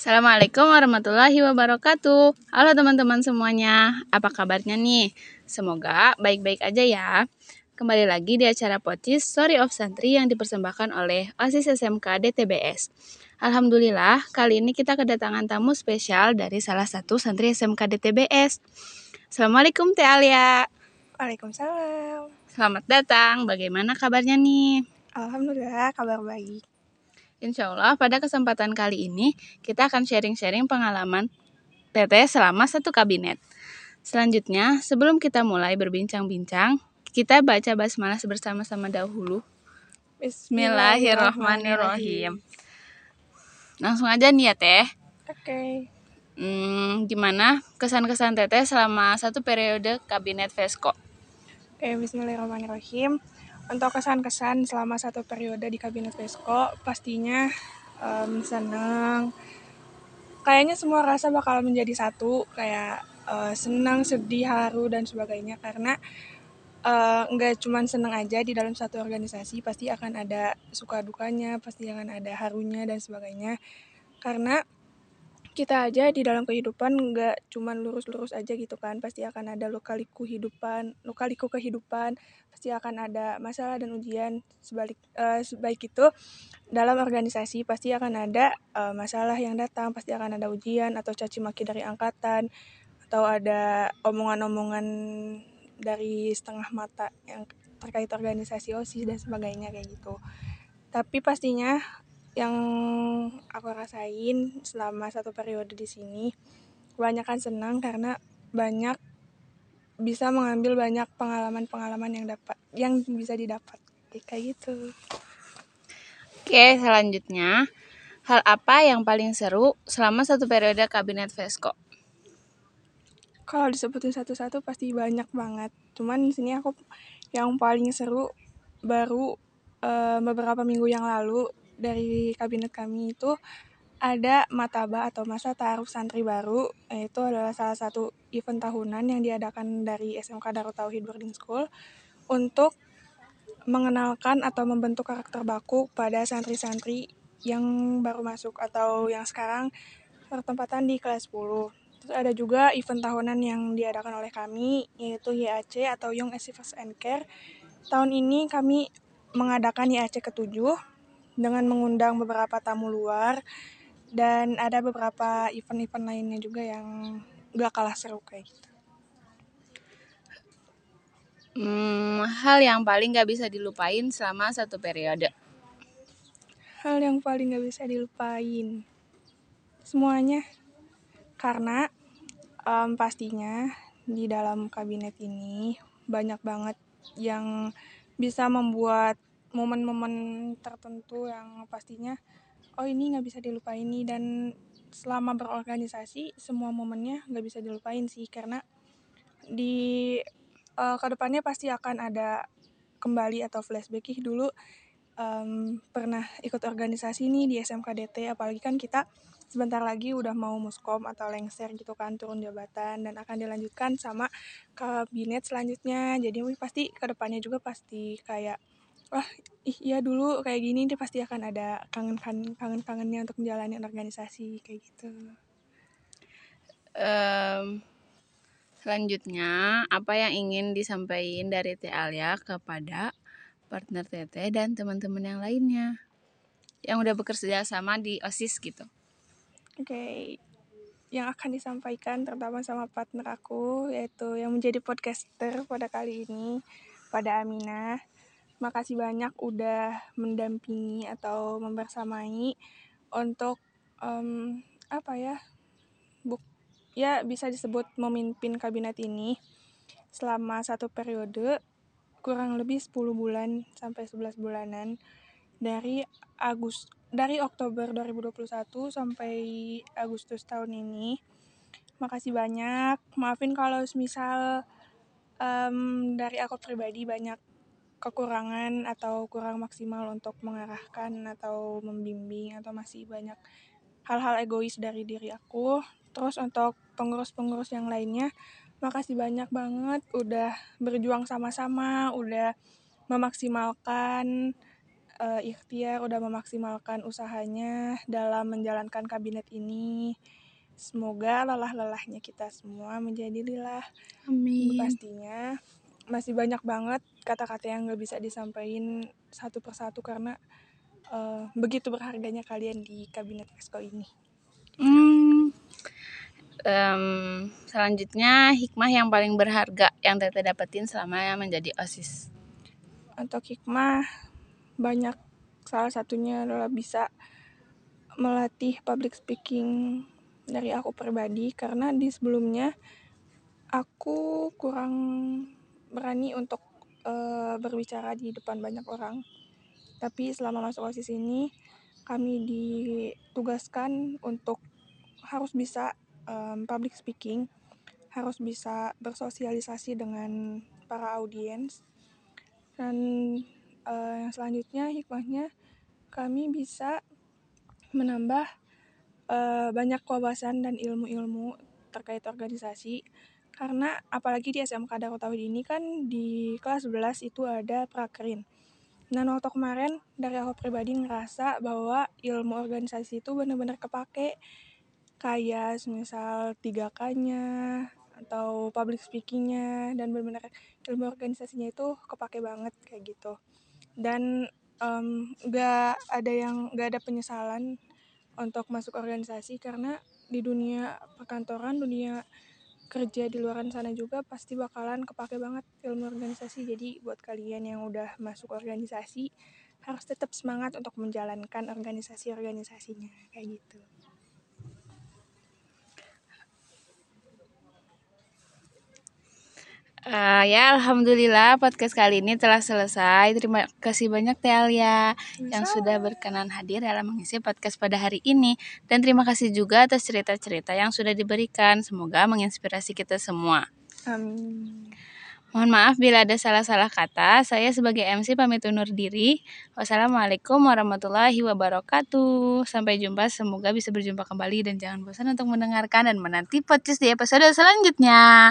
Assalamualaikum warahmatullahi wabarakatuh. Halo teman-teman semuanya, apa kabarnya nih? Semoga baik-baik aja ya. Kembali lagi di acara Pocis Story of Santri yang dipersembahkan oleh OSIS SMK DTBS. Alhamdulillah, kali ini kita kedatangan tamu spesial dari salah satu santri SMK DTBS. Assalamualaikum Teh Alia. Waalaikumsalam. Selamat datang, bagaimana kabarnya nih? Alhamdulillah kabar baik. Insya Allah pada kesempatan kali ini kita akan sharing-sharing pengalaman Teteh selama satu kabinet. Selanjutnya, sebelum kita mulai berbincang-bincang, kita baca basmalah bersama-sama dahulu. Bismillahirrahmanirrahim. Langsung aja nih ya Teh. Oke. Hmm, gimana kesan-kesan Teteh selama satu periode kabinet Vesco? Oke, bismillahirrahmanirrahim. Untuk kesan-kesan selama satu periode di Kabinet Vesco, pastinya um, senang. Kayaknya semua rasa bakal menjadi satu, kayak uh, senang, sedih, haru, dan sebagainya. Karena uh, nggak cuman senang aja di dalam satu organisasi, pasti akan ada suka dukanya, pasti akan ada harunya, dan sebagainya. Karena kita aja di dalam kehidupan nggak cuman lurus-lurus aja gitu kan. Pasti akan ada lokaliku hidupan lokaliku kehidupan pasti akan ada masalah dan ujian sebalik uh, sebaik itu. Dalam organisasi pasti akan ada uh, masalah yang datang pasti akan ada ujian atau caci maki dari angkatan atau ada omongan-omongan dari setengah mata yang terkait organisasi osis dan sebagainya kayak gitu. Tapi pastinya yang aku rasain selama satu periode di sini kebanyakan senang karena banyak bisa mengambil banyak pengalaman-pengalaman yang dapat yang bisa didapat kayak gitu. Oke, selanjutnya hal apa yang paling seru selama satu periode kabinet Vesco? Kalau disebutin satu-satu pasti banyak banget. Cuman di sini aku yang paling seru baru uh, beberapa minggu yang lalu dari kabinet kami itu ada Mataba atau Masa Taruh Santri Baru, yaitu adalah salah satu event tahunan yang diadakan dari SMK Darut Tauhid Boarding School untuk mengenalkan atau membentuk karakter baku pada santri-santri yang baru masuk atau yang sekarang bertempatan di kelas 10. Terus ada juga event tahunan yang diadakan oleh kami, yaitu YAC atau Young Achievers and Care. Tahun ini kami mengadakan YAC ke-7 dengan mengundang beberapa tamu luar dan ada beberapa event-event lainnya juga yang gak kalah seru kayak gitu. Hmm, hal yang paling gak bisa dilupain selama satu periode. Hal yang paling gak bisa dilupain semuanya karena um, pastinya di dalam kabinet ini banyak banget yang bisa membuat momen-momen tertentu yang pastinya oh ini nggak bisa dilupain nih. Dan selama berorganisasi semua momennya nggak bisa dilupain sih karena di uh, ke depannya pasti akan ada kembali atau flashback. Ih dulu um, pernah ikut organisasi nih di SMKDT apalagi kan kita sebentar lagi udah mau muskom atau lengser gitu kan turun jabatan dan akan dilanjutkan sama kabinet selanjutnya. Jadi pasti ke depannya juga pasti kayak wah ih ya dulu kayak gini dia pasti akan ada kangen kangen kangen kangennya untuk menjalani organisasi kayak gitu um, selanjutnya apa yang ingin disampaikan dari Teh Alia kepada partner Teteh dan teman-teman yang lainnya yang udah bekerja sama di OSIS gitu oke okay. yang akan disampaikan terutama sama partner aku yaitu yang menjadi podcaster pada kali ini pada Aminah makasih banyak udah mendampingi atau membersamai untuk um, apa ya buk ya bisa disebut memimpin kabinet ini selama satu periode kurang lebih 10 bulan sampai 11 bulanan dari Agus dari Oktober 2021 sampai Agustus tahun ini. Makasih banyak. Maafin kalau misal um, dari aku pribadi banyak kekurangan atau kurang maksimal untuk mengarahkan atau membimbing atau masih banyak hal-hal egois dari diri aku. Terus untuk pengurus-pengurus yang lainnya, makasih banyak banget udah berjuang sama-sama, udah memaksimalkan uh, ikhtiar udah memaksimalkan usahanya dalam menjalankan kabinet ini. Semoga lelah-lelahnya kita semua menjadi lilah. Amin. Pastinya masih banyak banget kata-kata yang gak bisa disampaikan satu persatu karena uh, begitu berharganya kalian di kabinet Esko ini. Hmm, um, selanjutnya hikmah yang paling berharga yang Tete dapetin selama menjadi OSIS. Untuk hikmah banyak salah satunya adalah bisa melatih public speaking dari aku pribadi karena di sebelumnya aku kurang berani untuk uh, berbicara di depan banyak orang. Tapi selama masuk OSIS ini kami ditugaskan untuk harus bisa um, public speaking, harus bisa bersosialisasi dengan para audiens. Dan uh, yang selanjutnya hikmahnya kami bisa menambah uh, banyak wawasan dan ilmu-ilmu terkait organisasi karena apalagi di SMK Darut Tauhid ini kan di kelas 11 itu ada prakerin. Nah waktu kemarin dari aku pribadi ngerasa bahwa ilmu organisasi itu benar-benar kepake kayak misal 3K-nya atau public speaking-nya dan benar-benar ilmu organisasinya itu kepake banget kayak gitu. Dan um, gak ada yang gak ada penyesalan untuk masuk organisasi karena di dunia perkantoran, dunia kerja di luar sana juga pasti bakalan kepake banget ilmu organisasi. Jadi buat kalian yang udah masuk organisasi harus tetap semangat untuk menjalankan organisasi-organisasinya kayak gitu. Uh, ya alhamdulillah podcast kali ini telah selesai. Terima kasih banyak Teh Alia yang sudah berkenan hadir dalam mengisi podcast pada hari ini dan terima kasih juga atas cerita-cerita yang sudah diberikan. Semoga menginspirasi kita semua. Amin. Mohon maaf bila ada salah-salah kata. Saya sebagai MC pamit undur diri. Wassalamualaikum warahmatullahi wabarakatuh. Sampai jumpa. Semoga bisa berjumpa kembali dan jangan bosan untuk mendengarkan dan menanti podcast di episode selanjutnya.